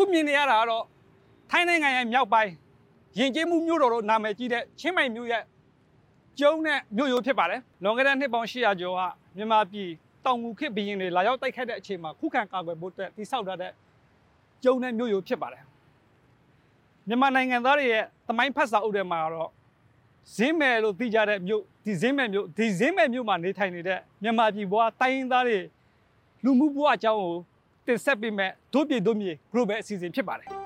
အခုမြင်နေရတာကတော့ထိုင်းနိုင်ငံရဲ့မြောက်ပိုင်းရင်ကျေးမှုမြို့တော်လို့နာမည်ကြီးတဲ့ချင်းမိုင်မြို့ရဲ့ကျုံနဲ့မြို့ရိုးဖြစ်ပါတယ်လွန်ခဲ့တဲ့နှစ်ပေါင်း800ကျော်ကမြန်မာပြည်တောင်ငူခေတ်ဘီရင်တွေလာရောက်တိုက်ခိုက်တဲ့အချိန်မှာခုခံကာကွယ်ဖို့အတွက်တိစောက်ထားတဲ့ကျုံနဲ့မြို့ရိုးဖြစ်ပါတယ်မြန်မာနိုင်ငံသားတွေရဲ့သမိုင်းဖတ်စာအုပ်ထဲမှာတော့ဇင်းမယ်လို့သိကြတဲ့မြို့ဒီဇင်းမယ်မြို့ဒီဇင်းမယ်မြို့မှာနေထိုင်နေတဲ့မြန်မာပြည်ဘွားတိုင်းရင်းသားတွေလူမှုဘဝအကြောင်းကို တင်ဆက်ပေးမဲ့ဒုပြည်ဒုမြေ global အစီအစဉ်ဖြစ်ပါတယ်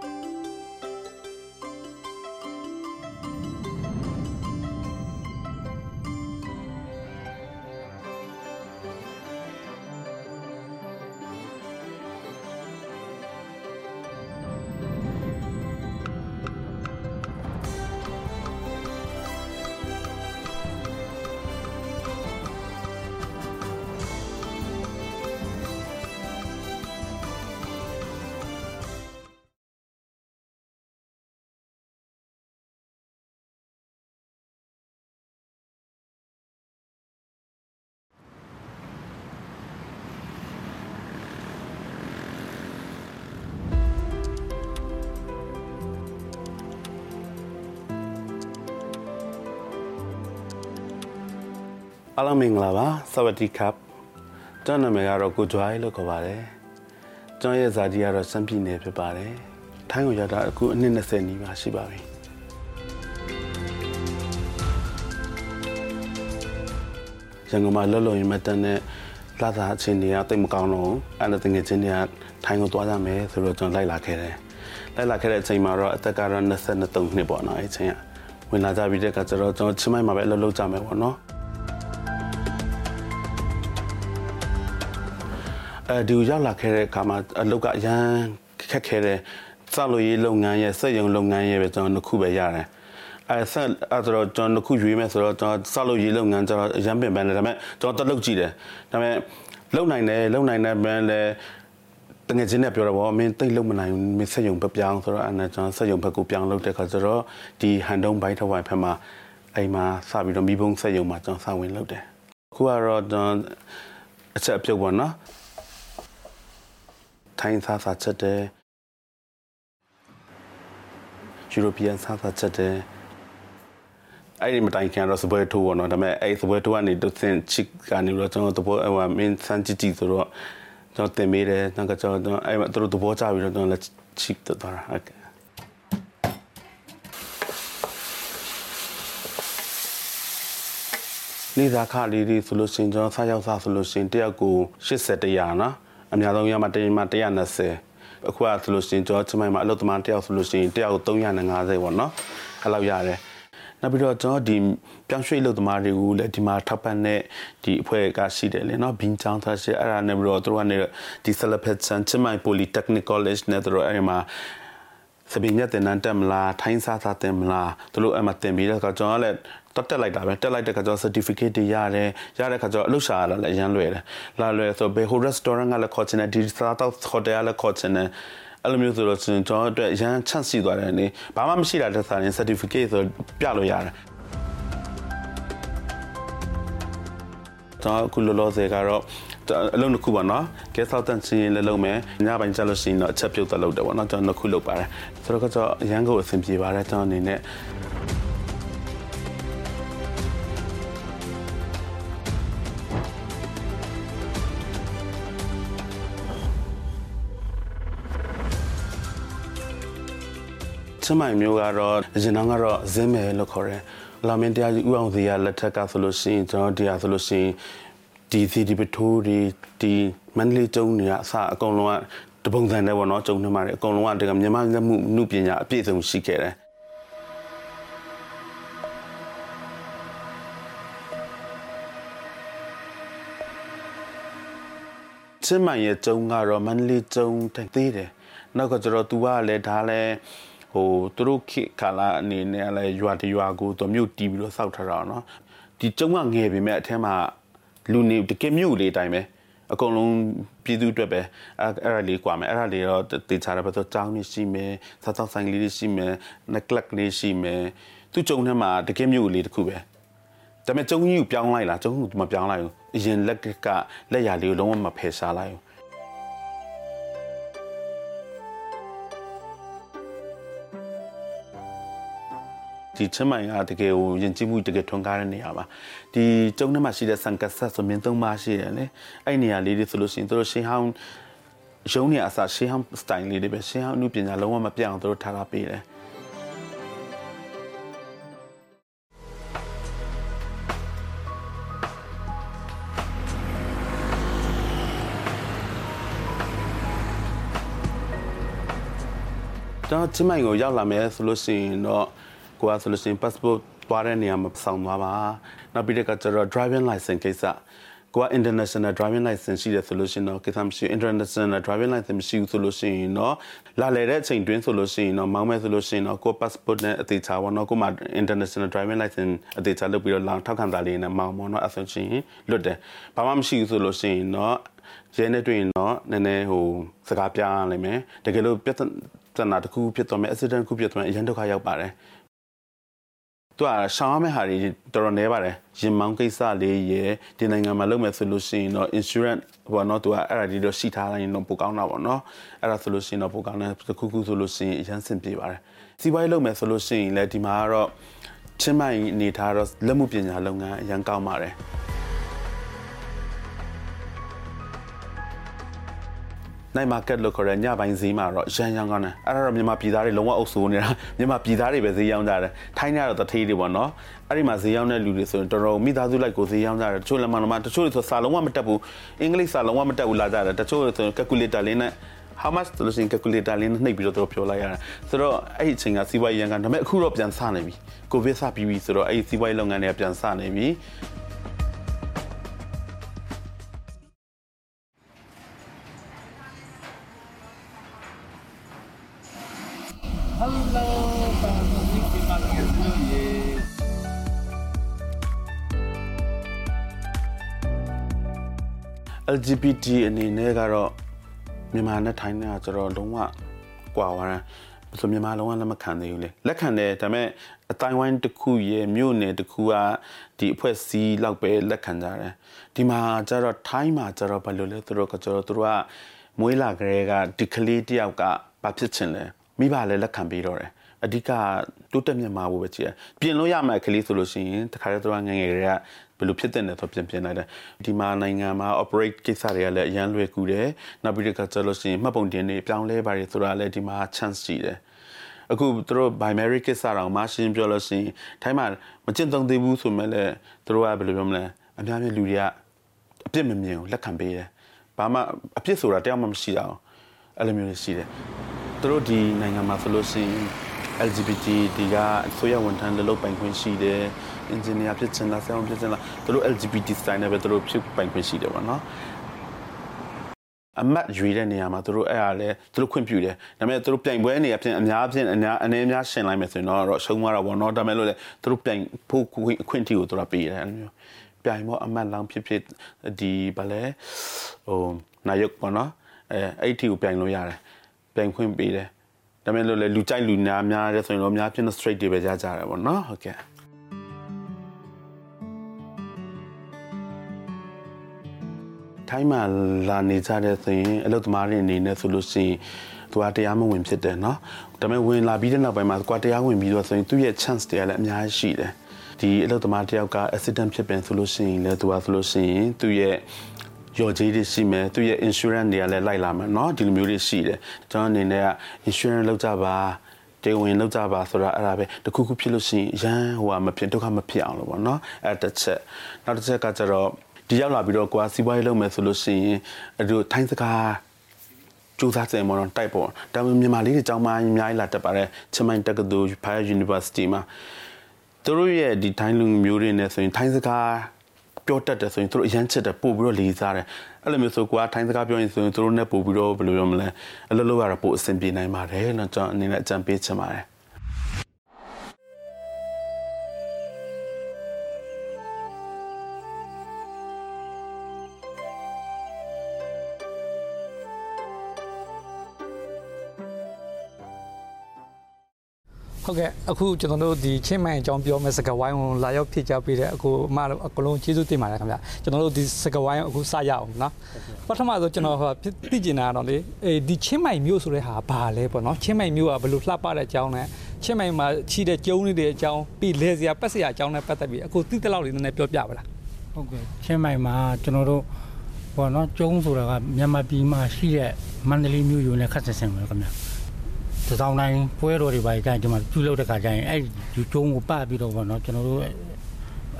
အားလုံးမင်္ဂလာပါစဝတီကပ်ကျွန်နာမည်ကတော့ကိုဂျွားလို့ခေါ်ပါတယ်ကျွန်ရဲ့ဇာတိကတော့စံပြည်နယ်ဖြစ်ပါတယ်ထိုင်းကိုရောက်တာအခုအနည်း20နီးပါးရှိပါပြီရန်ကုန်မှာလောလောရင်မတန်တဲ့လာသာအချင်းတွေကတိတ်မကောင်းတော့အဲ့ဒါတငယ်ချင်းတွေကထိုင်းကိုသွားကြမယ်ဆိုတော့ကျွန်တော်လိုက်လာခဲ့တယ်လိုက်လာခဲ့တဲ့အချိန်မှာတော့အသက်ကတော့23နှစ်ပေါ့နော်အဲ့ချိန်ကဝင်လာကြပြီးတဲ့ကကျတော့ကျွန်တော်ချင်းမိုက်မှာပဲအလုပ်လုပ်ကြမယ်ပေါ့နော် အဲဒီကိုရောက်လာခဲ့တဲ့အခါမှာအလုပ်ကအရန်ခက်ခဲတယ်စလို့ရေးလုပ်ငန်းရဲ့စက်ရုံလုပ်ငန်းရဲ့ပဲကျွန်တော်နှစ်ခုပဲရတယ်အဲဆက်အဲ့တော့ကျွန်တော်နှစ်ခုရွေးမယ်ဆိုတော့ကျွန်တော်စလို့ရေးလုပ်ငန်းကျွန်တော်အရန်ပင်ပန်းတယ်ဒါပေမဲ့ကျွန်တော်တက်လုပ်ကြည့်တယ်ဒါပေမဲ့လုပ်နိုင်တယ်လုပ်နိုင်တဲ့ဘန်းလဲတငယ်ချင်းနဲ့ပြောတော့ဗောမင်းတိတ်လုံးမနိုင်ဘူးမင်းစက်ရုံဘက်ပြောင်းဆိုတော့အဲ့ဒါကျွန်တော်စက်ရုံဘက်ကိုပြောင်းလုပ်တဲ့ခါကျတော့ဒီဟန်တုံးဘိုင်းထဝိုင်ဖက်မှာအိမ်မှာစပြီးတော့မိဘုံစက်ရုံမှာကျွန်တော်စဝင်လုပ်တယ်အခုကတော့ကျွန်တော်အချက်အပြုတ်ပေါ့နော် ထိုင်းစားစားချက်တယ်ယူရိုပီယန်စားစားချက်တယ်အဲ့ဒီမတိုင်ခင်တော့စပွဲထိုးပေါ့နော်ဒါပေမဲ့အဲ့စပွဲထိုးကနေဒုစင်ချစ်ကနေတော့ကျွန်တော်တဘောဟိုမင်းစန်ချီချီဆိုတော့ကျွန်တော်တင်ပေးတယ်နောက်ကကျွန်တော်အဲ့မှာသူတို့တဘောကြပြီးတော့ကျွန်တော်လက်ချစ်တော့တာဟုတ်ကဲ့နေသာခလေးတွေဆိုလို့ရှိရင်ကျွန်တော်စားရောက်စားဆိုလို့ရှိရင်တယောက်ကို80တရာနော် အများဆုံးရမှာတင်မှာ120အခုကဆိုလို့ရှိရင်ကျွန်တော်ချမိုင်းမှာအလုပ်သမားတယောက်ဆိုလို့ရှိရင်တယောက်350ပေါ့နော်အဲ့လောက်ရတယ်နောက်ပြီးတော့ကျွန်တော်ဒီပြောင်းရွှေ့လုပ်သမားတွေကိုလည်းဒီမှာထောက်ပံ့တဲ့ဒီအဖွဲ့ကရှိတယ်လေနော်ဘင်းချောင်းသားရှိအဲ့ဒါနဲ့ပြီးတော့တို့ကနေဒီ Celebrate San Chimay Polytechnic College နဲ့တို့အဲ့မှာစပင်းရက်တင်နန်းတက်မလားထိုင်းစားစားတင်မလားတို့လို့အဲ့မှာတင်ပြီးတော့ကျွန်တော်ကလည်း တက်တက်လိုက်တာပဲတက်လိုက်တဲ့ခါကျတော့ certificate တွေရတယ်ရတဲ့ခါကျတော့အလုပ်ရှာရတာလည်းအရန်လွယ်တယ်လာလွယ်ဆိုဘယ်ဟို restaurant ကလည်းခေါ်ချင်တယ်ဒီစားတော့ hotel ကလည်းခေါ်ချင်တယ်အဲ့လိုမျိုးဆိုတော့ကျွန်တော်တို့အရန် chance ရှိသွားတယ်နေဘာမှမရှိတာတက်စားရင် certificate ဆိုပြလို့ရတယ်တော့အခုလောလောဆယ်ကတော့အလုံးတစ်ခုပါနော် guest house တန်ချင်းလည်းလုပ်မယ်ညပိုင်းကျလို့ရှိရင်တော့အချက်ပြုတ်သက်လုပ်တယ်ပေါ့နော်ကျွန်တော်နှစ်ခုလုပ်ပါတယ်ဆိုတော့ကတော့အရန်ကိုအဆင်ပြေပါတယ်ကျွန်တော်အနေနဲ့ ချမိုင်မျိုးကတော့အရင်တော့ကတော့ဇင်းမယ်လို့ခေါ်တယ်။လာမင်းတရားကြီးဥအောင်စီရလက်ထက်ကဆိုလို့ရှိရင်ကျွန်တော်တရားဆိုလို့ရှိရင်ဒီစီဒီပထိုးဒီဒီမန္တလေးကျုံနေကအစအကုန်လုံးကတပုံစံနဲ့ပေါ့နော်ကျုံနေမှာအကုန်လုံးကတကမြန်မာလက်မှုနုပညာအပြည့်စုံရှိခဲ့တယ်ချင်းမိုင်ရဲ့ကျုံကတော့မန္တလေးကျုံတိုင်သေးတယ်။နောက်ကကျတော့ तू ကလည်းဒါလည်း ဟိုသူတို့ခေတ်ကာလအနေနဲ့လည်းရွာတရွာကိုသူမြို့တီးပြီးတော့စောက်ထားတာเนาะဒီကျုံကငယ်ပေမဲ့အထက်မှာလူနေတကယ်မြို့လေးတိုင်းပဲအကုန်လုံးပြည်သူအတွက်ပဲအဲ့အဲ့ဒါလေးกว่าမယ်အဲ့ဒါလေးတော့တေချာတယ်ပဲဆိုတောင်းနေရှိမယ်စားတောက်ဆိုင်လေးတွေရှိမယ်နက်ကလပ်လေးရှိမယ်သူကျုံထဲမှာတကယ်မြို့လေးတစ်ခုပဲဒါပေမဲ့ကျုံကြီးကိုပြောင်းလိုက်လားကျုံကြီးကိုမပြောင်းလိုက်ဘူးအရင်လက်ကလက်ရလေးကိုလုံးဝမဖယ်ရှားလိုက်ဘူး ဒီချင်းမိုင်ကတကယ်ကိုယဉ်ကျေးမှုတကယ်ထွန်းကားတဲ့နေရာပါဒီကျုံထဲမှာရှိတဲ့ဆန်ကတ်ဆက်ဆိုမြင်းသုံးပါးရှိတယ်လေအဲ့နေရာလေးတွေဆိုလို့ရှိရင်တို့ရှင်းဟောင်းရုံးနေအစားရှင်းဟောင်းစတိုင်လေးတွေပဲရှင်းဟောင်းအမှုပညာလုံးဝမပြောင်းအောင်တို့ထားထားပေးတယ်ကျွန်တော်ချင်းမိုင်ကိုရောက်လာမယ်ဆိုလို့ရှိရင်တော့ ကိုကဆိုလို့ရှိရင် passport သွားတဲ့နေရာမှာဆောင်သွားပါနောက်ပြီးတော့ကျတော့ driving license ကိစ္စကိုက international driving license ရှိတယ်ဆိုလို့ရှိရင်တော့ကိစ္စမရှိ international driving license မရှိဘူးဆိုလို့ရှိရင်တော့လာလေတဲ့အချိန်တွင်းဆိုလို့ရှိရင်တော့မောင်းမဲ့ဆိုလို့ရှိရင်တော့ကို passport နဲ့အသေးချာပေါ့နော်ကိုမှ international driving license အသေးချာလုပ်ပြီးတော့လောင်ထောက်ခံစာလေးနဲ့မောင်းပေါ့နော်အဆိုရှင်လွတ်တယ်ဘာမှမရှိဘူးဆိုလို့ရှိရင်တော့ရဲနဲ့တွေ့ရင်တော့နည်းနည်းဟိုစကားပြရလိမ့်မယ်တကယ်လို့ပြဿပြဿနာတစ်ခုဖြစ်သွားမယ် accident တစ်ခုဖြစ်သွားမယ်အရင်ဒုက္ခရောက်ပါတယ် သူကရှောင်းမဲ့ဟာတွေတော်တော်နေပါတယ်ရင်မောင်းကိစ္စလေးရယ်ဒီနိုင်ငံမှာလုပ်မယ်ဆိုလို့ရှိရင်တော့ insurance ဟိုတော့သူကအဲ့ဒါဒီတော့ရှိထားတိုင်းတော့ပိုကောင်းတာပေါ့နော်အဲ့ဒါဆိုလို့ရှိရင်တော့ပိုကောင်းတယ်တစ်ခုခုဆိုလို့ရှိရင်အရင်ဆင်ပြေပါတယ်စီးပွားရေးလုပ်မယ်ဆိုလို့ရှိရင်လည်းဒီမှာကတော့ချင်းမိုင်နေထားတော့လက်မှုပညာလုပ်ငန်းအရင်ကောင်းပါတယ် နိုင်မာကက်လို့ခေါ်တဲ့ညပိုင်းဈေးမှာတော့ရန်ရန်ကောင်းတယ်အဲ့ဒါတော့မြန်မာပြည်သားတွေလုံးဝအုပ်စိုးနေတာမြန်မာပြည်သားတွေပဲဈေးရောင်းကြတယ်ထိုင်းကတော့တထေးတွေပေါ့နော်အဲ့ဒီမှာဈေးရောင်းတဲ့လူတွေဆိုရင်တော်တော်မိသားစုလိုက်ကိုဈေးရောင်းကြတယ်တချို့လည်းမနမတချို့တွေဆိုစာလုံးဝမတက်ဘူးအင်္ဂလိပ်စာလုံးဝမတက်ဘူးလာကြတယ်တချို့ဆို calculator လေးနဲ့ how much ဆိုလို့ရှိရင် calculator လေးနဲ့နှိပ်ပြီးတော့တို့ပြောလိုက်ရတယ်ဆိုတော့အဲ့ဒီအချိန်ကစီးပွားရေးရန်ကဒါပေမဲ့အခုတော့ပြန်စနေပြီကိုဗစ်စပြီးပြီဆိုတော့အဲ့ဒီစီးပွားရေးလုပ်ငန်းတွေကပြန်စနေပြီ LGBT အနေနဲ့ကတော့မြန်မာနဲ့ထိုင်းနဲ့ကကျတော့လုံးဝကွာသွားတယ်ဆိုမြန်မာလုံးဝလက်မခံသေးဘူးလေလက်ခံတယ်ဒါပေမဲ့အတိုင်းဝိုင်းတစ်ခုရဲ့မြို့နယ်တစ်ခုကဒီအဖွဲ့အစည်းလောက်ပဲလက်ခံကြတယ်ဒီမှာကျတော့ထိုင်းမှာကျတော့ဘာလို့လဲသူတို့ကကျတော့သူတို့ကမွေးလာကလေးကဒီကလေးတယောက်ကဘာဖြစ်ချင်လဲမိဘလည်းလက်ခံပြီးတော့တယ်အဓိကတိုးတက်မြတ်မှာဖို့ပဲကြည့်ရပြင်လို့ရမှာကလေးဆိုလို့ရှိရင်တခါတည်းသူကငငယ်တွေကဘ ယ်လိုဖြစ်တဲ့လဲဆိုပြင်ပြင်လိုက်တယ်ဒီမှာနိုင်ငံမှာ operate ကိစ္စတွေကလည်းအရန်လွယ်ကူတယ်နောက်ပြီးတော့ကျလို့ရှိရင်မှတ်ပုံတင်တွေပြောင်းလဲပါတယ်ဆိုတာလည်းဒီမှာ chance ရှိတယ်အခုသူတို့ binary ကိစ္စတောင်မှရှင်းပြောလို့ရှိရင်ထိုင်းမှာမကျင့်သုံးသေးဘူးဆိုမဲ့လည်းသူတို့ကဘယ်လိုပြောမလဲအများကြီးလူတွေကအပြစ်မမြင်ဘူးလက်ခံပေးတယ်ဘာမှအပြစ်ဆိုတာတယောက်မှမရှိတာအောင်အဲ့လိုမျိုးတွေရှိတယ်သူတို့ဒီနိုင်ငံမှာဆိုလို့ရှိရင် LGBT ဒီကအစိုးရဝန်ထမ်းလုပ်ပိုင်ခွင့်ရှိတယ် engineer ဖြစ်ချင်လားဆရာဝန်ဖြစ်ချင်လားသူတို့ LGBT style နဲ့ပဲသူတို့ဖြစ်ပိုင်ခွင့်ရှိတယ်ပေါ့နော်အမတ်ရွေတဲ့နေရာမှာသူတို့အဲ့အားလဲသူတို့ခွင့်ပြုတယ်ဒါပေမဲ့သူတို့ပြိုင်ပွဲနေရာပြင်အများဖြင့်အများအနေအများရှင်လိုက်မယ်ဆိုရင်တော့ရှုံးသွားတာပေါ့နော်ဒါပေမဲ့လို့လေသူတို့ပြိုင်ဖို့အခွင့်အရေးကိုသူတို့ပေးတယ်အဲ့လိုမျိုးပြိုင်ဖို့အမတ်လောင်းဖြစ်ဖြစ်ဒီဗာလဲဟိုနာယုတ်ပေါ့နော်အဲအဲ့ဒီကိုပြိုင်လို့ရတယ်ပြိုင်ခွင့်ပေးတယ်ဒါပေမဲ့လို့လေလူကြိုက်လူများများတဲ့ဆိုရင်တော့အများဖြင့် straight တွေပဲကြားကြတယ်ပေါ့နော်ဟုတ်ကဲ့ ထိုင်းမှာလာနေကြတဲ့ဆိုရင်အလုပ်သမားတွေအနေနဲ့ဆိုလို့ရှိရင်သူကတရားမဝင်ဖြစ်တယ်เนาะဒါပေမဲ့ဝင်လာပြီးတဲ့နောက်ပိုင်းမှာကွာတရားဝင်ပြီးတော့ဆိုရင်သူ့ရဲ့ chance တွေကလည်းအများကြီးရှိတယ်ဒီအလုပ်သမားတယောက်က accident ဖြစ်ပင်ဆိုလို့ရှိရင်လည်းသူကဆိုလို့ရှိရင်သူ့ရဲ့ရော်ကြီးတွေရှိမယ်သူရဲ့ insurance တွေကလည်းလိုက်လာမယ်เนาะဒီလိုမျိုးတွေရှိတယ်ကျွန်တော်အနေနဲ့က insurance လောက်ကြပါတေဝင်လောက်ကြပါဆိုတာအဲ့ဒါပဲတခုခုဖြစ်လို့ရှိရင်ရန်ဟိုကမဖြစ်ဒုက္ခမဖြစ်အောင်လို့ပေါ့နော်အဲ့တစ်ချက်နောက်တစ်ချက်ကကျတော့ ဒီရောက်လာပြီးတော့ကိုကစီးပွားရေးလုပ်မယ်ဆိုလို့ရှိရင်အဲ့ဒီထိုင်းစကားစူးစမ်းစင်မော်တော့တိုက်ပေါ့ဒါပေမဲ့မြန်မာလေးတွေအကြောင်းမှအများကြီးလာတက်ပါတယ်ချမိုင်တက္ကသိုလ် Fire University မှာသူတို့ရဲ့ဒီထိုင်းလူမျိုးတွေနဲ့ဆိုရင်ထိုင်းစကားပြောတတ်တယ်ဆိုရင်သူတို့အရန်ချစ်တယ်ပို့ပြီးတော့လေးစားတယ်အဲ့လိုမျိုးဆိုကွာထိုင်းစကားပြောရင်ဆိုရင်သူတို့နဲ့ပို့ပြီးတော့ဘယ်လိုပြောမလဲအလုပ်လုပ်ရတော့ပို့အဆင်ပြေနိုင်ပါတယ်လို့ကျွန်တော်အနေနဲ့အကြံပေးချင်ပါတယ် ဟုတ်ကဲ့အခုကျွန်တော်တို့ဒီချင်းမိုင်အကြောင်းပြောမဲ့စကားဝိုင်းကိုလာရောက်ဖြစ်ကြပေးတဲ့အခုအမတို့အကလုံးကျေးဇူးတင်ပါတယ်ခင်ဗျကျွန်တော်တို့ဒီစကားဝိုင်းကိုအခုစရအောင်နော်ပထမဆုံးကျွန်တော်ဟိုသိကျင်တာတော့လေအဲဒီချင်းမိုင်မျိုးဆိုတဲ့ဟာဘာလဲပေါ့နော်ချင်းမိုင်မျိုးကဘယ်လိုလှပတဲ့အကြောင်းနဲ့ချချင်းမိုင်မှာရှိတဲ့ကျုံလေးတွေအကြောင်းပြီးလေစရာပတ်စရာအကြောင်းနဲ့ပတ်သက်ပြီးအခုသိတဲ့လောက်လေးနည်းနည်းပြောပြပါလားဟုတ်ကဲ့ချင်းမိုင်မှာကျွန်တော်တို့ဘောနော်ကျုံးဆိုတာကမြန်မာပြည်မှာရှိတဲ့မန္တလေးမြို့ယူနဲ့ခတ်ဆက်ဆင်ပဲခင်ဗျာ တစောင်းတိုင်းပွဲတော်တွေပါကြရင်ဒီမှာပြုလုပ်တဲ့ခါကျရင်အဲ့ဒီကျုံးကိုပတ်ပြီးတော့ဘောနော်ကျွန်တော်တို့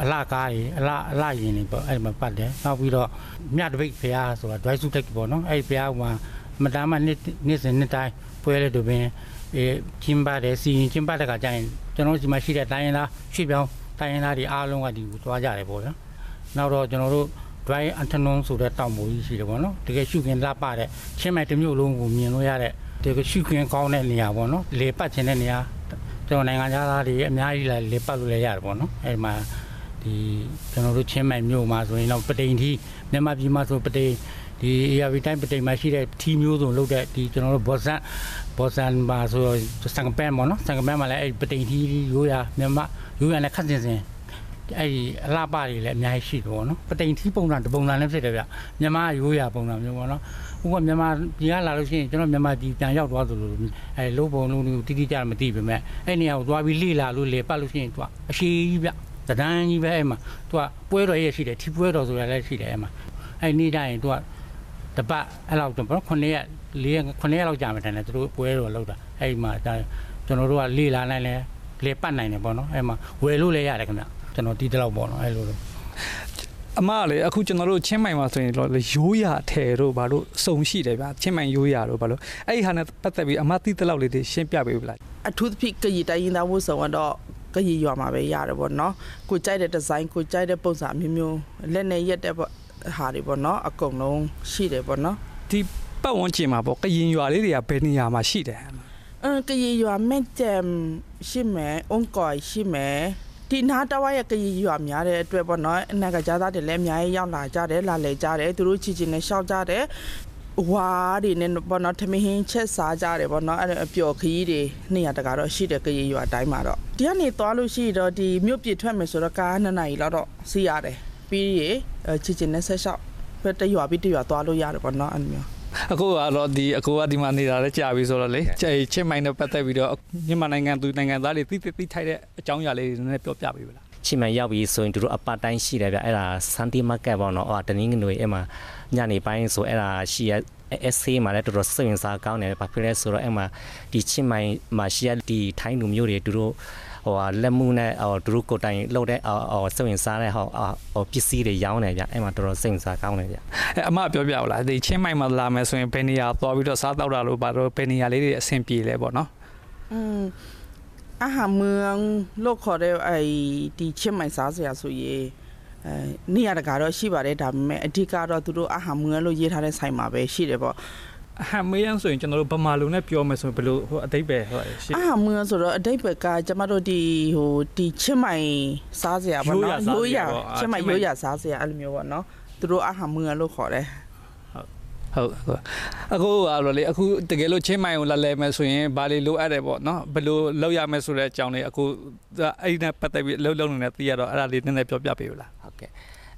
အလားကားကြီးအလားအလားရင်တွေပေါ့အဲ့ဒီမှာပတ်တယ်နောက်ပြီးတော့မြတ်တပိတ်ဖျားဆိုတာ dry suit တက်ပေါ့နော်အဲ့ဒီဖျားကမတမ်းမနှစ်နှစ်စဉ်နှစ်တိုင်းပွဲလေတို့ပင်အဲကျင်းပါတယ်စီရင်ကျင်းပတဲ့ခါကျရင်ကျွန်တော်တို့ဒီမှာရှိတဲ့တိုင်းရင်းသားရွှေ့ပြောင်းတိုင်းရင်းသားတွေအားလုံးကဒီကိုသွားကြတယ်ပေါ့ဗျာနောက်တော့ကျွန်တော်တို့ dry antenon ဆိုတဲ့တောင်ပေါ်ကြီးရှိတယ်ပေါ့နော်တကယ်ရှုခင်လှပတဲ့ချင်းမိုင်တစ်မျိုးလုံးကိုမြင်လို့ရတဲ့ တကယ်ရှုခင်ကောင်းတဲ့နေရာပေါ့နော်လေပတ်ခြင်းတဲ့နေရာကျွန်တော်နိုင်ငံသားတွေအများကြီးလာလေပတ်လို့လည်းရတယ်ပေါ့နော်အဲဒီမှာဒီကျွန်တော်တို့ချင်းမိုင်မြို့မှာဆိုရင်တော့ပတိန်ထီမြန်မာပြည်မှာဆိုပတိန်ဒီ ARV တိုင်းပတိန်မှာရှိတဲ့ထီမျိုးစုံလုပ်တဲ့ဒီကျွန်တော်တို့ဘော့ဆန်ဘော့ဆန်မှာဆိုစံကပန်ပေါ့နော်စံကပန်မှာလည်းအဲဒီပတိန်ထီရိုးရာမြန်မာရိုးရာနဲ့ခတ်စင်စင် အဲ့ဒီအလှပတွေလည်းအများကြီးရှိတယ်ပေါ့နော်ပတိန်ထီးပုံစံတပုံစံလည်းဖြစ်တယ်ဗျမြန်မာရိုးရာပုံစံမျိုးပေါ့နော်ဥပမာမြန်မာပြည်ကလာလို့ရှိရင်ကျွန်တော်မြန်မာပြည်ပြန်ရောက်သွားသလိုအဲလို့ပုံလုံးကိုတိတိကျကျမသိပေမဲ့အဲ့နေရာကိုသွားပြီးလေ့လာလို့လေပတ်လို့ရှိရင်သူကအရှိကြီးဗျတဒန်းကြီးပဲအဲ့မှာသူကပွဲတော်ရဲ့ရှိတယ်ထီပွဲတော်ဆိုတာလည်းရှိတယ်အဲ့မှာအဲ့နေ့တိုင်းသူကတပတ်အဲ့လောက်တော့ခုနှစ်ရက်၄ရက်ခုနှစ်ရက်လောက်ကြာမှတန်တယ်သူတို့ပွဲတော်လောက်တာအဲ့မှာဒါကျွန်တော်တို့ကလေ့လာနိုင်လဲလေပတ်နိုင်တယ်ပေါ့နော်အဲ့မှာဝယ်လို့လည်းရတယ်ခင်ဗျ ကျွန်တော်တီးတလောက်ပေါ့နော်အဲ့လိုလိုအမကလေအခုကျွန်တော်တို့ချင်းမိုင်မှာဆိုရင်တော့လေရိုးရာထဲတို့ဘာလို့စုံရှိတယ်ဗျာချင်းမိုင်ရိုးရာတို့ဘာလို့အဲ့ဒီဟာနဲ့ပတ်သက်ပြီးအမသိတဲ့လောက်လေးတွေရှင်းပြပေးပြီလားအထူးသဖြင့်ကရီတိုင်းရင်းသားဝတ်ဆောင်ကတော့ကရီရွာမှာပဲရတယ်ပေါ့နော်ကိုကြိုက်တဲ့ဒီဇိုင်းကိုကြိုက်တဲ့ပုံစံအမျိုးမျိုးလက်နဲ့ရက်တဲ့ပေါ့ဟာတွေပေါ့နော်အကုန်လုံးရှိတယ်ပေါ့နော်ဒီပတ်ဝန်းကျင်မှာပေါ့ကရင်ရွာလေးတွေကဘယ်နေရာမှာရှိတယ်အင်းကရီရွာမဲ့တမ်ရှိမယ်အုံးကော်ရှိမယ် ဒီနားတဝါရဲ့ကရီရွာများတဲ့အတွက်ပေါ့နော်အနာကကြားသားတွေလည်းအများကြီးရောက်လာကြတယ်လာလေကြတယ်သူတို့ချီချင်နဲ့ရှောက်ကြတယ်ဝါတွေနဲ့ပေါ့နော်ထမင်းဟင်းချက်စားကြတယ်ပေါ့နော်အဲ့ဒါအပျော်ခရီးတွေနေရာတကာတော့ရှိတယ်ကရီရွာအတိုင်းမှာတော့ဒီကနေသွားလို့ရှိရင်တော့ဒီမြို့ပြထွက်မယ်ဆိုတော့ကားနှစ်နာရီလောက်တော့စီးရတယ်ပြီးရေအဲ့ချီချင်နဲ့ဆက်လျှောက်ဘယ်တရွာပြီးတရွာသွားလို့ရတယ်ပေါ့နော်အဲ့လိုမျိုး အခုကတော့ဒီအကိုကဒီမှာနေတာလည်းကြာပြီဆိုတော့လေချင်းမိုင်နဲ့ပတ်သက်ပြီးတော့မြန်မာနိုင်ငံသူနိုင်ငံသားတွေသိသိသိထိုက်တဲ့အကြောင်းအရာလေးတွေနည်းနည်းပြောပြပေးပါလားချင်းမှန်ရောက်ပြီဆိုရင်သူတို့အပတ်တိုင်းရှိတယ်ဗျအဲ့ဒါစန်တီမာကတ်ပေါ့နော်အော်တနင်္ဂနွေအဲ့မှာညနေပိုင်းဆိုအဲ့ဒါရှိရ essay မှာလည်းတော်တော်စိတ်ဝင်စားကောင်းတယ်ဘာဖြစ်လဲဆိုတော့အဲ့မှာဒီချင်းမိုင်မှာရှိရဒီထိုင်းလူမျိုးတွေသူတို့ ဟိုဟာလက်မှုနဲ့ဟိုသူတို့ကိုယ်တိုင်လှုပ်တဲ့ဟိုစိတ်ဝင်စားတဲ့ဟိုဟိုပစ္စည်းတွေရောင်းတယ်ဗျအဲ့မှာတော်တော်စိတ်ဝင်စားကောင်းတယ်ဗျ အဲအမပြောပြပါလားဒီချင်းမိုင်မှာလာမယ်ဆိုရင်ဘယ်နေရာသွားပြီးတော့စားတောက်တာလို့ဘာလို့ဘယ်နေရာလေးတွေအဆင်ပြေလဲပေါ့နော် อืมอาหารเมืองโลกခေါ်တဲ့ไอ้ဒီချင်းမိုင်စားစရာဆိုရင်အဲနေရာတကာတော့ရှိပါတယ်ဒါပေမဲ့အဓိကတော့သူတို့အာဟာမွေးလို့ရေးထားတဲ့ဆိုင်မှာပဲရှိတယ်ပေါ့ အဟံမေးရန်ဆိုရင်ကျွန်တော်တို့ဗမာလူနဲ့ပြောမယ်ဆိုရင်ဘယ်လိုဟိုအတိတ်ပဲဟိုရှိအာဟာမွေးဆိုတော့အတိတ်ဘက်ကကျမတို့ဒီဟိုဒီချင်းမိုင်စားစရာပေါ့နော်ချင်းမိုင်ရိုးရာစားစရာအဲ့လိုမျိုးပေါ့နော်သူတို့အာဟာမွေးလို့ခေါ်တယ်ဟုတ်ဟုတ်အခုကတော့လေအခုတကယ်လို့ချင်းမိုင်ကိုလာလဲမယ်ဆိုရင်ဘာလေးလိုအပ်တယ်ပေါ့နော်ဘယ်လိုလောက်ရမယ်ဆိုတဲ့အကြောင်းလေးအခုအဲ့ဒီနဲ့ပတ်သက်ပြီးလှုပ်လှုပ်နေတယ်သိရတော့အဲ့ဒါလေးနည်းနည်းပြောပြပေးပါလားဟုတ်ကဲ့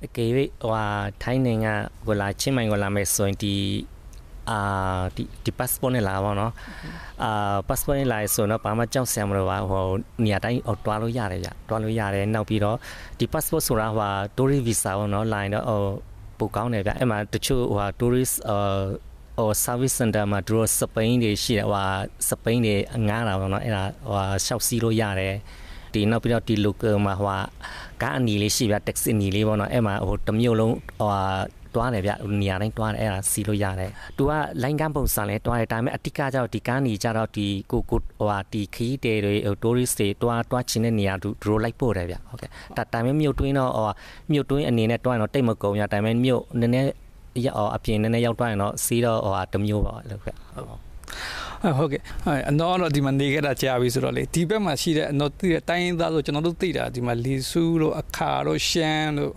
အကေဟိုဟာထိုင်းနိုင်ငံကိုလာချင်းမိုင်ကိုလာမယ်ဆိုရင်ဒီ အာဒီဒီ passport နဲ့လာပါတော့အာ passport နဲ့လာဆိုတော့ဘာမှကြောက်စရာမလိုပါဟိုနေရာတိုင်းဟိုတွားလို့ရတယ်ဗျတွားလို့ရတယ်နောက်ပြီးတော့ဒီ passport ဆိုတာဟို tourist visa ပေါ့နော်လာရင်တော့ဟိုပိုကောင်းတယ်ဗျအဲ့မှာတချို့ဟို tourist အာဟို service center မှာသူတို့စပိန်တွေရှိတယ်ဟိုစပိန်တွေငားတာပေါ့နော်အဲ့ဒါဟိုရှောက်စီးလို့ရတယ်ဒီနောက်ပြီးတော့ဒီ local မှာဟိုကားအနီလေးရှိဗျ taxi အနီလေးပေါ့နော်အဲ့မှာဟိုတစ်မြို့လုံးဟို တွားတယ်ဗျနေရာတိုင်းတွားတယ်အဲ့ဒါစီးလို့ရတယ်။ तू ကလိုင်းကန်းပုံစံလဲတွားတယ်ဒါပေမဲ့အတိကကျတော့ဒီကန်းနီကျတော့ဒီကိုကိုဟိုဟာဒီခီးတဲတွေဟို tourist တွေတွားတွားချင်တဲ့နေရာသူတို့လိုက်ပို့တယ်ဗျဟုတ်ကဲ့ဒါဒါပေမဲ့မြို့တွင်းတော့ဟိုမြို့တွင်းအနေနဲ့တွားရင်တော့တိတ်မကုန်ရဒါပေမဲ့မြို့နည်းနည်းရအောင်အပြင်နည်းနည်းရောက်သွားရင်တော့စီးတော့ဟိုဟာတစ်မျိုးပါလို့ခဲ့ဟုတ်ဟုတ်ကဲ့အနော်တော့ဒီမှာနေခဲ့တာကြာပြီဆိုတော့လေဒီဘက်မှာရှိတဲ့အနော်သိတဲ့တိုင်းရင်းသားဆိုကျွန်တော်တို့သိတာဒီမှာလီဆူးတို့အခါတို့ရှမ်းတို့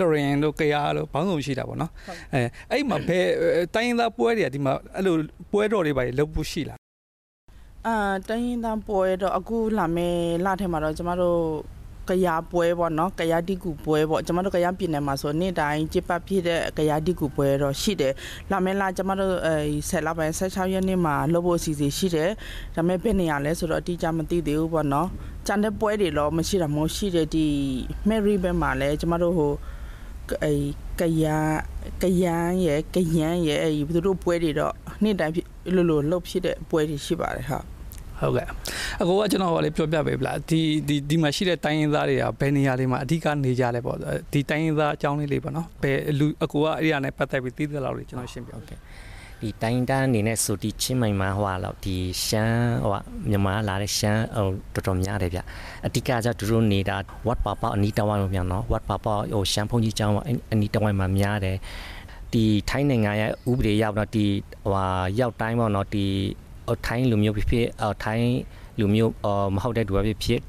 ကရင်တို့ကရားတို့ဘောင်းဆောင်ရှိတာပေါ့နော်အဲအဲ့မှာဘယ်တိုင်းရင်းသားပွဲတွေကဒီမှာအဲ့လိုပွဲတော်တွေပါလုပ်ဖို့ရှိလားအာတိုင်းရင်းသားပွဲတော့အခုလာမယ်လထဲမှာတော့ကျမတို့ကရာပွဲပေါ့နော်ကရာတိကူပွဲပေါ့ကျမတို့ကရာပြည်နယ်မှာဆိုနေ့တိုင်းကျပဖြစ်တဲ့ကရာတိကူပွဲတော့ရှိတယ်လာမဲလာကျမတို့အဲ10လပိုင်း16ရက်နေ့မှာလုပ်ဖို့အစီအစဉ်ရှိတယ်ဒါပေမဲ့ဘယ်နေရာလဲဆိုတော့အတိအကျမသိသေးဘူးပေါ့နော်ကျန်တဲ့ပွဲတွေတော့မရှိတာမျိုးရှိတယ်ဒီ Mary ဘက်မှာလဲကျမတို့ဟို အဲကရာကရန်ရဲ့ကရန်ရဲ့အဲသူတို့ပွဲတွေတော့နေ့တိုင်းလို့လို့လှုပ်ဖြစ်တဲ့ပွဲတွေရှိပါတယ်ဟာဟုတ်ကဲ့အကိုကကျွန်တော်ကလေးပြောပြပေးပလားဒီဒီဒီမှာရှိတဲ့တိုင်းရင်းသားတွေကဘယ်နေရာလေးမှာအဓိကနေကြလဲပေါ့ဒီတိုင်းရင်းသားအကြောင်းလေးလေးပေါ့နော်ဘယ်လူအကိုကအဲ့ဒီကနေပတ်သက်ပြီးသိတဲ့လောက်လေးကျွန်တော်ရှင်းပြဟုတ်ကဲ့ ဒီတိုင်းတန်းအနေနဲ့ဆိုဒီချင်းမိုင်မှာဟိုဟာလောက်ဒီရှမ်းဟိုမြန်မာလာတဲ့ရှမ်းဟိုတော်တော်များတယ်ဗျအတိကကျသူတို့နေတာ what papa အနီးတဝိုင်းမှာပြန်နော် what papa ဟိုရှမ်းဖုန်ကြီးကျောင်းအနီးတဝိုင်းမှာများတယ်ဒီထိုင်းနိုင်ငံရဲ့ဥပဒေရောက်တော့ဒီဟိုရောက်တိုင်းပေါ့နော်ဒီထိုင်းလူမျိုးဖြစ်ဖြစ်ထိုင်းလူမျိုးမဟုတ်တဲ့သူပဲဖြစ်ဖြစ်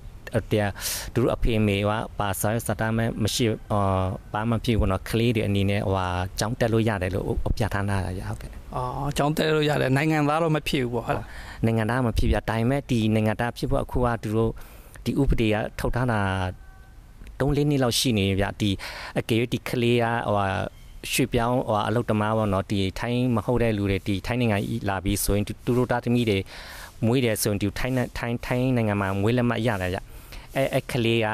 တဲ့သူတို့အဖေမေကပါဆာစတာမဲမရှိအာဘာမှဖြစ်ဘူးနော်ကလေးတွေအနေနဲ့ဟိုဟာကြောင်းတက်လို့ရတယ်လို့ပြထားတာရဟုတ်ကဲ့အော်အကြောင်းတဲလို့ရတယ်နိုင်ငံသားတော့မဖြစ်ဘူးပေါ့ဟုတ်လားနိုင်ငံသားမဖြစ်ပြဒါပေမဲ့ဒီနိုင်ငံသားဖြစ်ဖို့အခုကသူတို့ဒီဥပဒေကထုတ်ထားတာ၃၄နှစ်လောက်ရှိနေပြဒီအကေဒီကလေးကဟိုရွှေပြောင်းဟိုအလုတ်တမားပေါ့နော်ဒီထိုင်းမဟုတ်တဲ့လူတွေဒီထိုင်းနိုင်ငံလာပြီးဆိုရင်သူတို့တာသမီတွေမွေးတယ်ဆိုရင်ဒီထိုင်းထိုင်းထိုင်းနိုင်ငံမှာမွေးလက်မှတ်ရတယ်ကြ အဲအဲကလေးက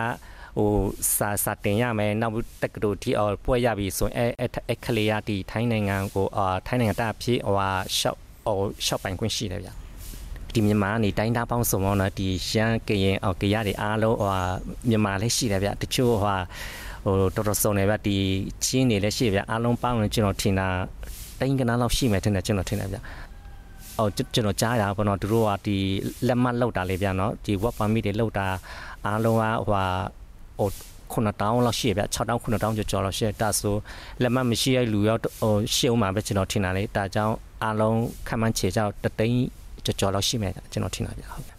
ဟိုစာစာတင်ရမယ်နောက်တက်ကတူဒီအော်ပွဲရပြီဆိုရင်အဲအဲကလေးကဒီထိုင်းနိုင်ငံကိုအာထိုင်းနိုင်ငံတာဖြစ်ဟိုဟာရှော့ဟိုရှော့ပိုင်ခွင့်ရှိတယ်ဗျဒီမြန်မာနေတိုင်းသားပေါင်းစုံတော့ဒီရှမ်းကရင်အော်ကရတွေအားလုံးဟိုမြန်မာလည်းရှိတယ်ဗျတချို့ဟိုဟိုတော်တော်စုံတယ်ဗျဒီချင်းနေလည်းရှိဗျအားလုံးပေါင်းရင်ကျွန်တော်ထင်တာတိုင်းကနားလောက်ရှိမယ်ထင်တယ်ကျွန်တော်ထင်တယ်ဗျအော်ကျွန်တော်ကြားရပါတော့သူတို့ကဒီလက်မှတ်လောက်တာလေဗျနော်ဒီ work permit တွေလောက်တာ အားလုံးကဟိုဟိုခုနတောင်းလောက်ရှိဗျ6တောင်းခုနတောင်းကျော်ကျော်လောက်ရှိတာဆိုလက်မမရှိရလူရောဟိုရှေ့ဦးမှာပဲကျွန်တော်ထင်တာလေဒါကြောင့်အားလုံးခံမှန်းချေကြောက်တသိန်းကျော်ကျော်လောက်ရှိမယ်ကျွန်တော်ထင်တာဗျဟုတ်ကဲ့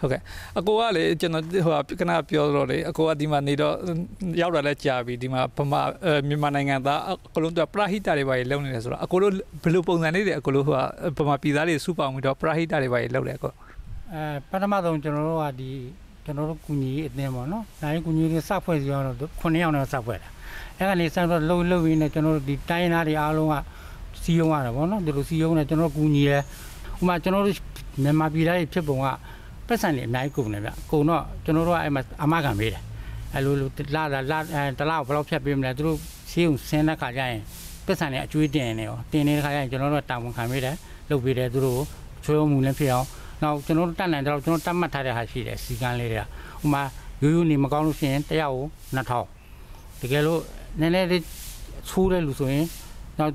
ဟုတ်ကဲ့အကိုကလေကျွန်တော်ဟိုကခဏပြောတော့လေအကိုကဒီမှာနေတော့ရောက်လာလဲကြာပြီဒီမှာဗမာမြန်မာနိုင်ငံသားအကလုံးတော့ပရာဟိတတွေပါလုံနေတယ်ဆိုတော့အကိုတို့ဘယ်လိုပုံစံလေးတွေအကိုတို့ဟိုကဗမာပြည်သားတွေစုပေါင်းပြီးတော့ပရာဟိတတွေပါလုံတယ်အကိုအဲပထမဆုံးကျွန်တော်တို့ကဒီ ကျွန်တော်တို့ကုညီအတင်းပေါ့နော်။ဒါရင်ကုညီတွေစဖွဲ့စီအောင်တော့9ယောက်နဲ့စဖွဲ့တာ။အဲ့ကနေစတော့လှုပ်လှုပ်ရင်းနဲ့ကျွန်တော်တို့ဒီတိုင်းသားတွေအားလုံးကစီယုံရတာပေါ့နော်။ဒီလိုစီယုံနဲ့ကျွန်တော်ကုညီရဲဥမာကျွန်တော်တို့မြန်မာပြည်သားတွေဖြစ်ပုံကပတ်စံတွေအနိုင်ကုန်တယ်ဗျ။ကုန်တော့ကျွန်တော်တို့ကအဲ့မှာအမခံပေးတယ်။အဲ့လိုလာလာလာတလားဘယ်လောက်ဖြတ်ပေးမလဲသူတို့စီယုံဆင်းတဲ့ခါကျရင်ပတ်စံတွေအကျွေးတင်နေရောတင်နေတဲ့ခါကျရင်ကျွန်တော်တို့တာဝန်ခံပေးတယ်လုပ်ပေးတယ်သူတို့ချွေးမှုလည်းဖြစ်အောင် နောက်ကျွန်တော်တို့တက်နိုင်တော့ကျွန်တော်တတ်မှတ်ထားတဲ့ဟာရှိတယ်စီကန်းလေးတွေကဥမာရိုးရိုးနေမကောင်းလို့ရှိရင်တယောက်ကို2000တကယ်လို့နည်းနည်းလေးချိုးတဲ့လူဆိုရင်နောက်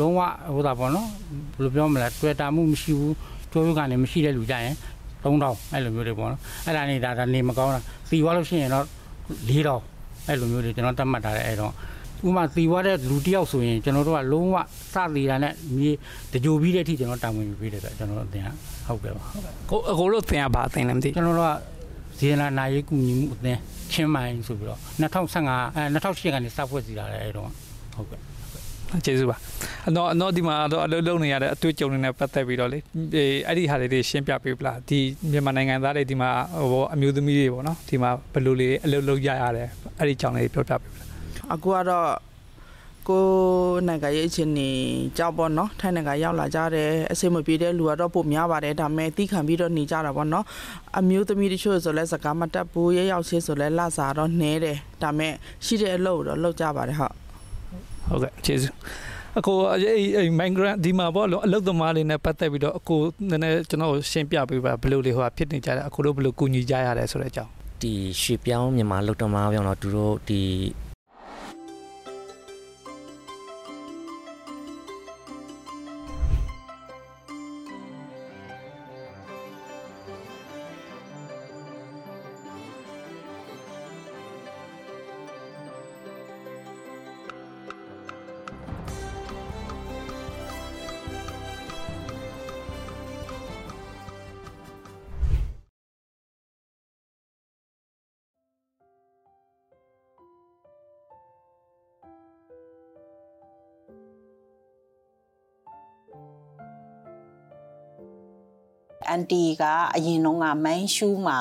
လုံးဝဟိုတာပေါ့နော်ဘယ်လိုပြောမလဲတွေ့တာမှုမရှိဘူးကျိုးရုပ်ကနေမရှိတဲ့လူကြရင်3000အဲ့လိုမျိုးတွေပေါ့နော်အဲ့ဒါနေတာဒါနေမကောင်းတာစီွားလို့ရှိရင်တော့4000အဲ့လိုမျိုးတွေကျွန်တော်တတ်မှတ်ထားတဲ့အဲ့တော့ ဥမာသီဝါတဲ့လူတယောက်ဆိုရင်ကျွန်တော်တို့ကလုံးဝစသေးတာနဲ့မြေတကြိုပြီးတဲ့အထိကျွန်တော်တာဝန်ယူပေးတယ်ဆိုကျွန်တော်တို့အတင်ဟုတ်ကဲ့ပါကိုအကိုတို့သင်ရပါသင်လည်းမသိကျွန်တော်တို့ကဇေနာနာရေးကူညီမှုအသင်းချင်းမိုင်ဆိုပြီးတော့2015အဲ2008ကနေစဖွဲ့စီလာတယ်အဲ့တော့ဟုတ်ကဲ့ကျေးဇူးပါအတော့အတော့ဒီမှာတော့အလုပ်လုပ်နေရတဲ့အတွေ့အကြုံတွေနဲ့ပတ်သက်ပြီးတော့လေအေးအဲ့ဒီဟာလေးတွေရှင်းပြပေးပလားဒီမြန်မာနိုင်ငံသားတွေဒီမှာဟိုအမျိုးသမီးတွေပေါ့နော်ဒီမှာဘယ်လိုလေးအလုပ်လုပ်ရရတယ်အဲ့ဒီအကြောင်းလေးပြောပြပေးပလား အခုကတော့ကိုနိုင်ငံရဲ့အချင်းနေကြောက်ပေါ့နော်ထိုင်းနိုင်ငံရောက်လာကြတယ်အစိမပြေတဲ့လူကတော့ပိုများပါတယ်ဒါပေမဲ့တီးခံပြီးတော့နေကြတာပေါ့နော်အမျိုးသမီးတချို့ဆိုလဲစကားမတတ်ဘူးရဲရောက်ချင်းဆိုလဲလစာတော့နှဲတယ်ဒါပေမဲ့ရှိတဲ့အလုပ်တော့လုပ်ကြပါတယ်ဟုတ်ဟုတ်ကဲ့ကျေးဇူးအကိုအဲ့အဲ့ migrant ဒီမှာပေါ့လို့အလုပ်သမားလေးနဲ့ပတ်သက်ပြီးတော့အကိုနည်းနည်းကျွန်တော်ရှင်းပြပေးပါဘယ်လိုလေးဟိုဖြစ်နေကြတယ်အကိုတို့ဘယ်လိုကူညီကြရတယ်ဆိုတဲ့အကြောင်းဒီရွှေပြောင်းမြန်မာလုတ်တမားပြောင်းတော့သူတို့ဒီ န်တီကအရင်တော့ကမိုင်းရှူးမှာ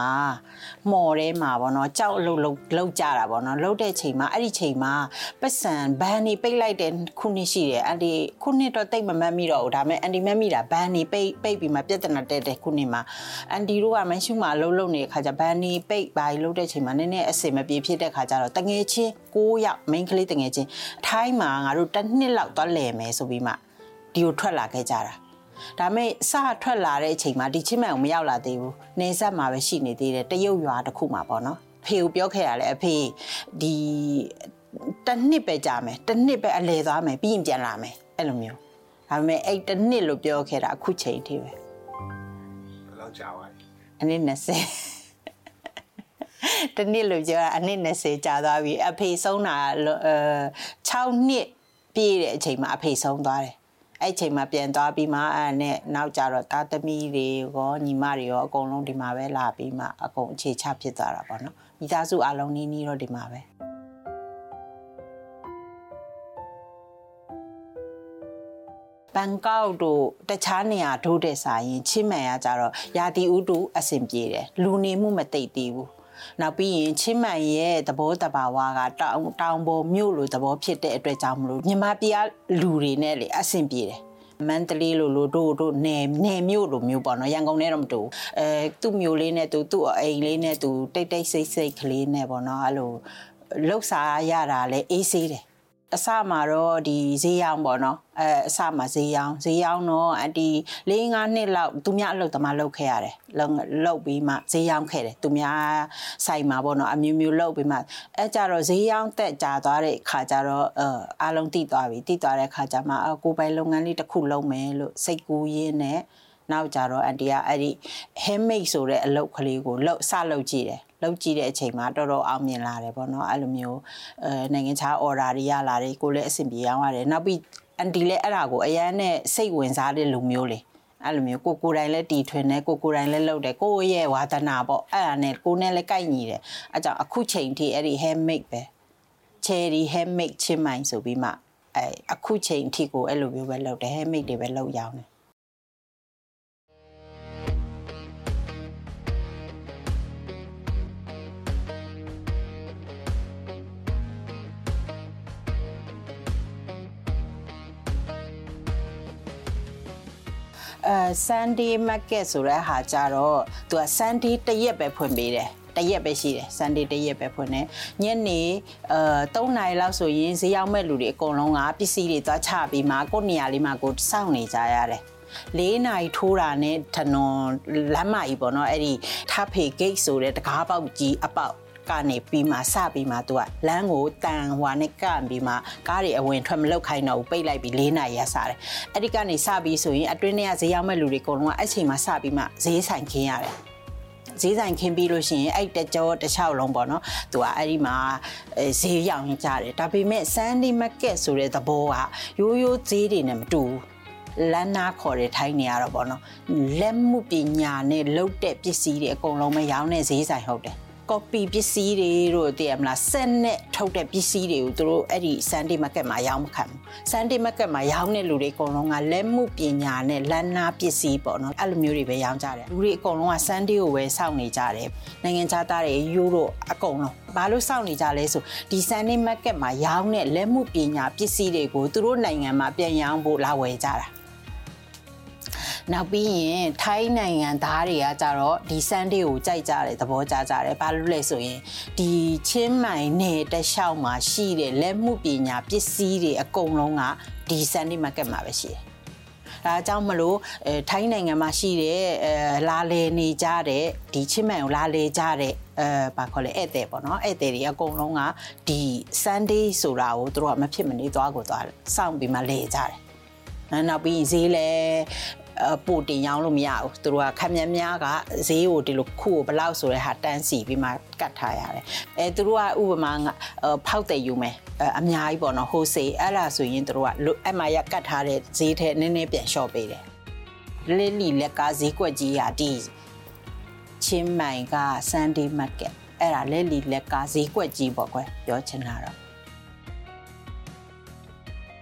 မော်ထဲမှာပေါ့နော်ကြောက်အလုတ်လောက်ကြတာပေါ့နော်လောက်တဲ့ချိန်မှာအဲ့ဒီချိန်မှာပတ်စံဘန်နေပိတ်လိုက်တဲ့ခုနှစ်ရှိတယ်အန်တီခုနှစ်တော့တိတ်မမှတ်မိတော့ဘူးဒါပေမဲ့အန်တီမှတ်မိတာဘန်နေပိတ်ပိတ်ပြီးမှပြဿနာတက်တဲ့ခုနှစ်မှာအန်တီတို့ကမိုင်းရှူးမှာအလုတ်လုံနေတဲ့ခါကျဘန်နေပိတ်ပါလို့တဲ့ချိန်မှာနည်းနည်းအစင်မပြေဖြစ်တဲ့ခါကျတော့တငယ်ချင်း6ယောက် main ကလေးတငယ်ချင်းအထိုင်းမှာငါတို့တစ်နှစ်လောက်သွားလဲမယ်ဆိုပြီးမှဒီကိုထွက်လာခဲ့ကြတာ ဒါပေမဲ့စထွက်လာတဲ့အချိန်မှာဒီချင်းမန်ကိုမရောက်လာသေးဘူးနေဆက်မှာပဲရှိနေသေးတယ်တရုတ်ရွာတစ်ခုမှာပေါ့နော်ဖေကိုပြောခဲ့ရလဲအဖေဒီတစ်နှစ်ပဲကြာမယ်တစ်နှစ်ပဲအလဲသွားမယ်ပြီးရင်ပြန်လာမယ်အဲ့လိုမျိုးဒါပေမဲ့အဲ့တစ်နှစ်လို့ပြောခဲ့တာအခုချိန်ထိပဲဘယ်လောက်ကြာသွားလဲအနည်း20တနေ့လို့ပြောတာအနည်း20ကြာသွားပြီအဖေဆုံးတာအဲ6နှစ်ပြည့်တဲ့အချိန်မှာအဖေဆုံးသွားတယ် အဲ့ချိန်မှာပြန်သွားပြီးမှအဲ့နဲ့နောက်ကြတော့တာသမီတွေရောညီမတွေရောအကုန်လုံးဒီမှာပဲလာပြီးမှအကုန်အခြေချဖြစ်သွားတာပေါ့နော်မိသားစုအလုံးနီးနီးတော့ဒီမှာပဲဘန်ကောက်တို့တခြားနေရာထိုးတဲ့ဆိုင်ရင်ချင်းမှန်ရကြတော့ရာတီဥတုအဆင်ပြေတယ်လူနေမှုမသိသေးဘူး နောက်ပြီးရင်ချင်းမှန်ရဲ့သဘောတဘာဝကတောင်တောင်ပေါ်မြို့လိုသဘောဖြစ်တဲ့အတွက်ကြောင့်မလို့မြန်မာပြည်လူတွေနဲ့လေအဆင်ပြေတယ်မန္တလေးလိုလိုတို့တို့နယ်နယ်မြို့လိုမျိုးပေါ့နော်ရန်ကုန်နဲ့တော့မတူဘူးအဲသူ့မျိုးလေးနဲ့သူသူ့အိမ်လေးနဲ့သူတိတ်တိတ်ဆိတ်ဆိတ်ကလေးနဲ့ပေါ့နော်အဲ့လိုလှုပ်ရှားရတာလဲအေးဆေးတယ် အစမှာတော့ဒီဈေးရောင်းပေါ့နော်အဲအစမှာဈေးရောင်းဈေးရောင်းတော့အတီ၄၅နှစ်လောက်သူများအလုပ်သမားလုပ်ခဲ့ရတယ်လုပ်လုပ်ပြီးမှဈေးရောင်းခဲ့တယ်သူများဆိုင်မှာပေါ့နော်အမျိုးမျိုးလုပ်ပြီးမှအဲကြတော့ဈေးရောင်းတက်ကြသွားတဲ့ခါကျတော့အဲအားလုံးတည်သွားပြီတည်သွားတဲ့ခါကျမှအကိုပိုင်လုပ်ငန်းလေးတစ်ခုလုပ်မယ်လို့စိတ်ကူးရင်းနဲ့နောက်ကြတော့အန်တီကအဲ့ဒီ handmade ဆိုတဲ့အလုပ်ကလေးကိုလှုပ်စလုပ်ကြည့်တယ် လုပ်ကြည့်တဲ့အချိန်မှာတော်တော်အောင်မြင်လာတယ်ပေါ့နော်အဲ့လိုမျိုးအဲနိုင်ငံခြား order တွေရလာတယ်ကိုလည်းအဆင်ပြေအောင်ရတယ်နောက်ပြီးအန်တီလည်းအဲ့ဒါကိုအရန်နဲ့စိတ်ဝင်စားတဲ့လူမျိုးလေအဲ့လိုမျိုးကိုကိုယ်တိုင်လည်းတီထွင်တယ်ကိုကိုယ်တိုင်လည်းလုပ်တယ်ကိုယ့်ရဲ့ဝါသနာပေါ့အဲ့ဒါနဲ့ကိုနဲ့လည်းကိုက်ညီတယ်အဲ့ကြောင့်အခုချိန်ထိအဲ့ဒီ handmade ပဲ cherry handmade ချင်းမိုင်ဆိုပြီးမှအဲအခုချိန်ထိကိုအဲ့လိုမျိုးပဲလုပ်တယ် handmade တွေပဲလုပ်ရောင်း အဲ Sunday market ဆိုတဲ့ဟာကြတော့သူက Sunday တစ်ရက်ပဲဖွင့်ပေးတယ်တရက်ပဲရှိတယ် Sunday တရက်ပဲဖွင့်တယ်ညနေအဲ3နာရီလောက်ဆိုရင်ဈေးရောက်မဲ့လူတွေအကုန်လုံးကပစ္စည်းတွေသွားချပြီးမှကိုယ့်နေရာလေးမှာကိုစောင့်နေကြရတယ်လေးနိုင်ထိုးတာနဲ့ထနွန်လမ်းမကြီးပေါ့နော်အဲ့ဒီထဖေဂိတ်ဆိုတဲ့တကားပေါက်ကြီးအပေါက် ကနေပြီးမှစပြီးမှသူကလမ်းကိုတန်ဟွာနဲ့ကန့်ပြီးမှကားတွေအဝင်ထွက်မလောက်ခိုင်းတော့ဘူးပိတ်လိုက်ပြီး၄နာရီရစားတယ်အဲ့ဒီကနေစပြီးဆိုရင်အတွင်းထဲကဈေးရောက်မဲ့လူတွေအကုန်လုံးကအဲ့ချိန်မှာစပြီးမှဈေးဆိုင်ခင်းရတယ်ဈေးဆိုင်ခင်းပြီးလို့ရှိရင်အဲ့တကြောတစ်လျှောက်လုံးပေါ့နော်သူကအဲ့ဒီမှာဈေးရောင်းကြတယ်ဒါပေမဲ့ Sunday market ဆိုတဲ့သဘောကရိုးရိုးဈေးတွေနဲ့မတူဘူးလန်းနာခေါ်တဲ့ထိုင်းနေရတော့ပေါ့နော်လက်မှုပညာနဲ့လုတ်တဲ့ပစ္စည်းတွေအကုန်လုံးမရောင်းတဲ့ဈေးဆိုင်ဟုတ်တယ် ကော်ပီပစ္စည်းတွေတို့တည်ရမလားဆက်နဲ့ထုတ်တဲ့ပစ္စည်းတွေကိုသူတို့အဲ့ဒီ Sunday market မှာရောင်းမခံဘူး Sunday market မှာရောင်းတဲ့လူတွေအကုန်လုံးကလက်မှုပညာနဲ့လန်းနာပစ္စည်းပေါ့နော်အဲ့လိုမျိုးတွေပဲရောင်းကြတယ်လူတွေအကုန်လုံးက Sunday ကိုပဲစောင့်နေကြတယ်နိုင်ငံခြားသားတွေယူရိုအကုန်လုံးဘာလို့စောင့်နေကြလဲဆိုဒီ Sunday market မှာရောင်းတဲ့လက်မှုပညာပစ္စည်းတွေကိုသူတို့နိုင်ငံမှာပြန်ရောင်းဖို့လာဝယ်ကြတာ နောက်ပြီးရင်ထိုင်းနိုင်ငံသားတွေကကြတော့ဒီ Sunday ကိုကြိုက်ကြတယ်သဘောကျကြတယ်ဘာလို့လဲဆိုရင်ဒီချင်းမိုင်နယ်တလျှောက်မှာရှိတဲ့လက်မှုပညာပစ္စည်းတွေအကုန်လုံးကဒီ Sunday market မှာပဲရှိတယ်ဒါအကြောင်းမလို့အဲထိုင်းနိုင်ငံမှာရှိတဲ့အဲလာလေနေကြတဲ့ဒီချင်းမှန်ကိုလာလေကြတဲ့အဲဘာခေါ်လဲဧည့်သည်ပေါ့နော်ဧည့်သည်တွေအကုန်လုံးကဒီ Sunday ဆိုတာကိုသူတို့ကမဖြစ်မနေသွားကိုသွားစောင့်ပြီးမှလေကြတယ်နောက်ပြီးဈေးလဲ ပို့တင်ရောင်းလို့မရဘူးသူတို့ကခက်မြများကဈေးကိုဒီလိုခုကိုဘလောက်ဆိုတဲ့ဟာတန်းစီပြီးမှကတ်ထားရတယ်အဲသူတို့ကဥပမာဖောက်တယ်ယူမယ်အများကြီးပေါ့နော်ဟိုစေအဲ့ဒါဆိုရင်သူတို့ကအဲ့မှာရကတ်ထားတဲ့ဈေးထဲနည်းနည်းပြန်လျှော့ပေးတယ်လီလီလက်ကဈေးကွက်ကြီးဟာဒီချင်းမိုင်က Sunday market အဲ့ဒါလဲလီလက်ကဈေးကွက်ကြီးပေါ့ကွယ်ပြောချင်တာတော့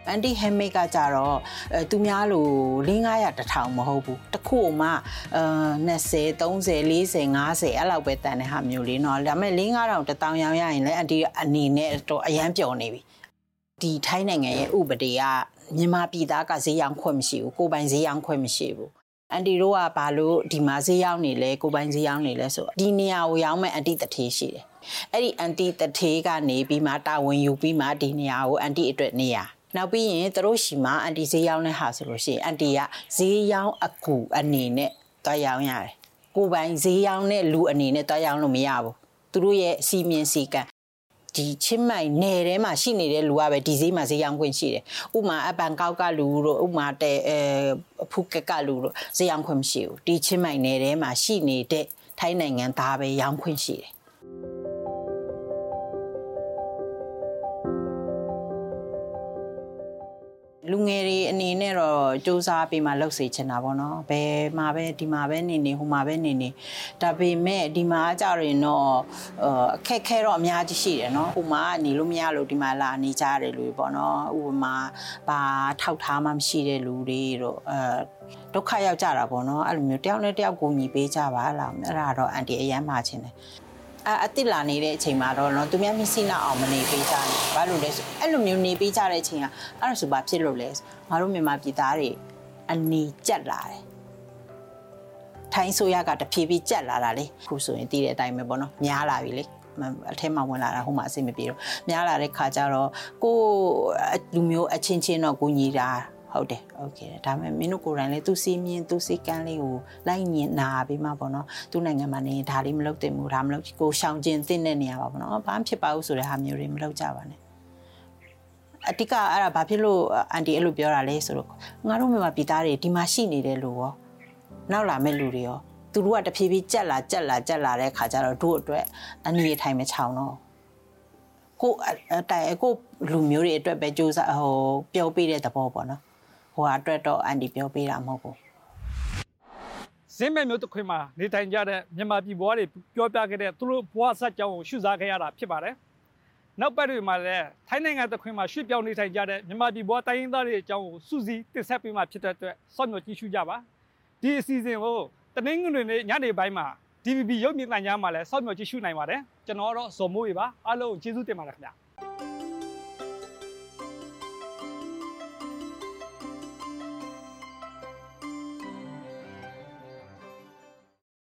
အန်တီဟမ်မိတ်ကကြတော့အဲသူများလို4-500တထောင်မဟုတ်ဘူးတစ်ခုမှအဲ20 30 40 50အဲ့လောက်ပဲတန်တဲ့ဟာမျိုးလေးเนาะဒါပေမဲ့4-5000တထောင်ရောင်းရရင်လည်းအန်တီအနေနဲ့တော့အရန်ပျော်နေပြီဒီထိုင်းနိုင်ငံရဲ့ဥပဒေကမြန်မာပြည်သားကဈေးရောင်းခွင့်မရှိဘူးကိုယ်ပိုင်ဈေးရောင်းခွင့်မရှိဘူးအန်တီတို့ကဘာလို့ဒီမှာဈေးရောက်နေလဲကိုယ်ပိုင်ဈေးရောက်နေလဲဆိုဒီနေရာကိုရောက်မဲ့အန်တီတထေးရှိတယ်အဲ့ဒီအန်တီတထေးကနေပြီးမှတာဝန်ယူပြီးမှဒီနေရာကိုအန်တီအတွက်နေရာ နောက်ပြီးရင်သူတို့ရှိမှအန်တီဈေးရောက်တဲ့ဟာဆိုလို့ရှိရင်အန်တီကဈေးရောက်အကူအနေနဲ့တွားရောက်ရတယ်ကိုယ်ပိုင်ဈေးရောက်တဲ့လူအနေနဲ့တွားရောက်လို့မရဘူးသူတို့ရဲ့အစီမြင်စီကံဒီချင်းမိုင်နယ်ထဲမှာရှိနေတဲ့လူကပဲဒီဈေးမှာဈေးရောင်းခွင့်ရှိတယ်။ဥမာအပန်ကောက်ကလူတို့ဥမာတဲ့အဲဖုကက်ကလူတို့ဈေးရောင်းခွင့်မရှိဘူး။ဒီချင်းမိုင်နယ်ထဲမှာရှိနေတဲ့ထိုင်းနိုင်ငံသားပဲရောင်းခွင့်ရှိတယ်။ လူငယ်တွေအနေနဲ့တော့စူးစမ်းပြီးမှလှုပ်စေချင်တာပေါ့နော်ဘယ်မှာပဲဒီမှာပဲနေနေဟိုမှာပဲနေနေဒါပေမဲ့ဒီမှာကြရင်တော့အခက်ခဲတော့အများကြီးရှိတယ်နော်ဟိုမှာနေလို့မရလို့ဒီမှာလာနေကြတယ်လူပေါ့နော်ဥပမာဘာထောက်ထားမှမရှိတဲ့လူတွေတော့အဲဒုက္ခရောက်ကြတာပေါ့နော်အဲ့လိုမျိုးတယောက်နဲ့တယောက်ကိုညီပေးကြပါလားအဲ့ဒါတော့အန်တီအရန်မှာချင်တယ် အအတိလာနေတဲ့အချိန်မှာတော့နော်သူများမျက်စိနောက်အောင်မနေပေးကြဘူးဘာလို့လဲဆိုအဲ့လိုမျိုးနေပေးကြတဲ့အချိန်ကအဲ့ဒါဆိုဘာဖြစ်လို့လဲငါတို့မြန်မာပြည်သားတွေအနေကြက်လာတယ်ထိုင်းဆိုရကတဖြည်းဖြည်းကြက်လာတာလေခုဆိုရင်တည်တဲ့အတိုင်းပဲပေါ့နော်များလာပြီလေအထဲမှာဝင်လာတာဟိုမှာအဆင်မပြေတော့များလာတဲ့ခါကျတော့ကိုလူမျိုးအချင်းချင်းတော့ကိုညီတာ ဟုတ်တယ်โอเคဒါပေမဲ့မင်းတို့ကိုယ်တိုင်လည်းသူစီမြင်သူစီကန်းလေးကိုလိုက်ညင်နာပြီးမှပေါ့နော်သူ့နိုင်ငံမှာနေဒါလေးမလုပ်သင့်ဘူးဒါမလုပ်ကိုရှောင်ကျင်သင့်တဲ့နေရာပါပေါ့နော်ဘာမှဖြစ်ပါဘူးဆိုတဲ့ဟာမျိုးတွေမလုပ်ကြပါနဲ့အတိကအဲ့ဒါဘာဖြစ်လို့အန်တီအဲ့လိုပြောတာလဲဆိုတော့ငါတို့မြန်မာပြည်သားတွေဒီမှာရှိနေတဲ့လူရောနောက်လာမဲ့လူတွေရောသူတို့ကတဖြည်းဖြည်းကြက်လာကြက်လာကြက်လာတဲ့ခါကျတော့တို့အတွက်အနေအထိုင်မချောင်တော့ကိုတိုင်ကိုလူမျိုးတွေအတွက်ပဲစူးစမ်းဟိုပြောပြတဲ့သဘောပေါ့နော် ဟိုအတွက်တော့အန်တီပြောပေးတာမဟုတ်ဘူးဇင်းမဲ့မျိုးတစ်ခွင်မှာနေထိုင်ကြတဲ့မြန်မာပြည်ဘွားတွေပြောပြခဲ့တဲ့သူတို့ဘွားဆက်ကြောင်းကိုရှုစားခဲ့ရတာဖြစ်ပါတယ်။နောက်ပတ်တွေမှာလည်းထိုင်းနိုင်ငံတစ်ခွင်မှာရွှေ့ပြောင်းနေထိုင်ကြတဲ့မြန်မာပြည်ဘွားတိုင်းရင်းသားတွေအကြောင်းကိုစူးစီးတင်ဆက်ပေးမှဖြစ်တဲ့အတွက်စောင့်မျှော်ကြည့်ရှုကြပါ။ဒီအစီအစဉ်ကိုတနင်္ဂနွေနေ့ညနေပိုင်းမှာ DVB ရုပ်မြင်သံကြားမှာလည်းစောင့်မျှော်ကြည့်ရှုနိုင်ပါတယ်။ကျွန်တော်ကတော့ဇော်မိုးရေပါအားလုံးကျေးဇူးတင်ပါတယ်ခင်ဗျာ။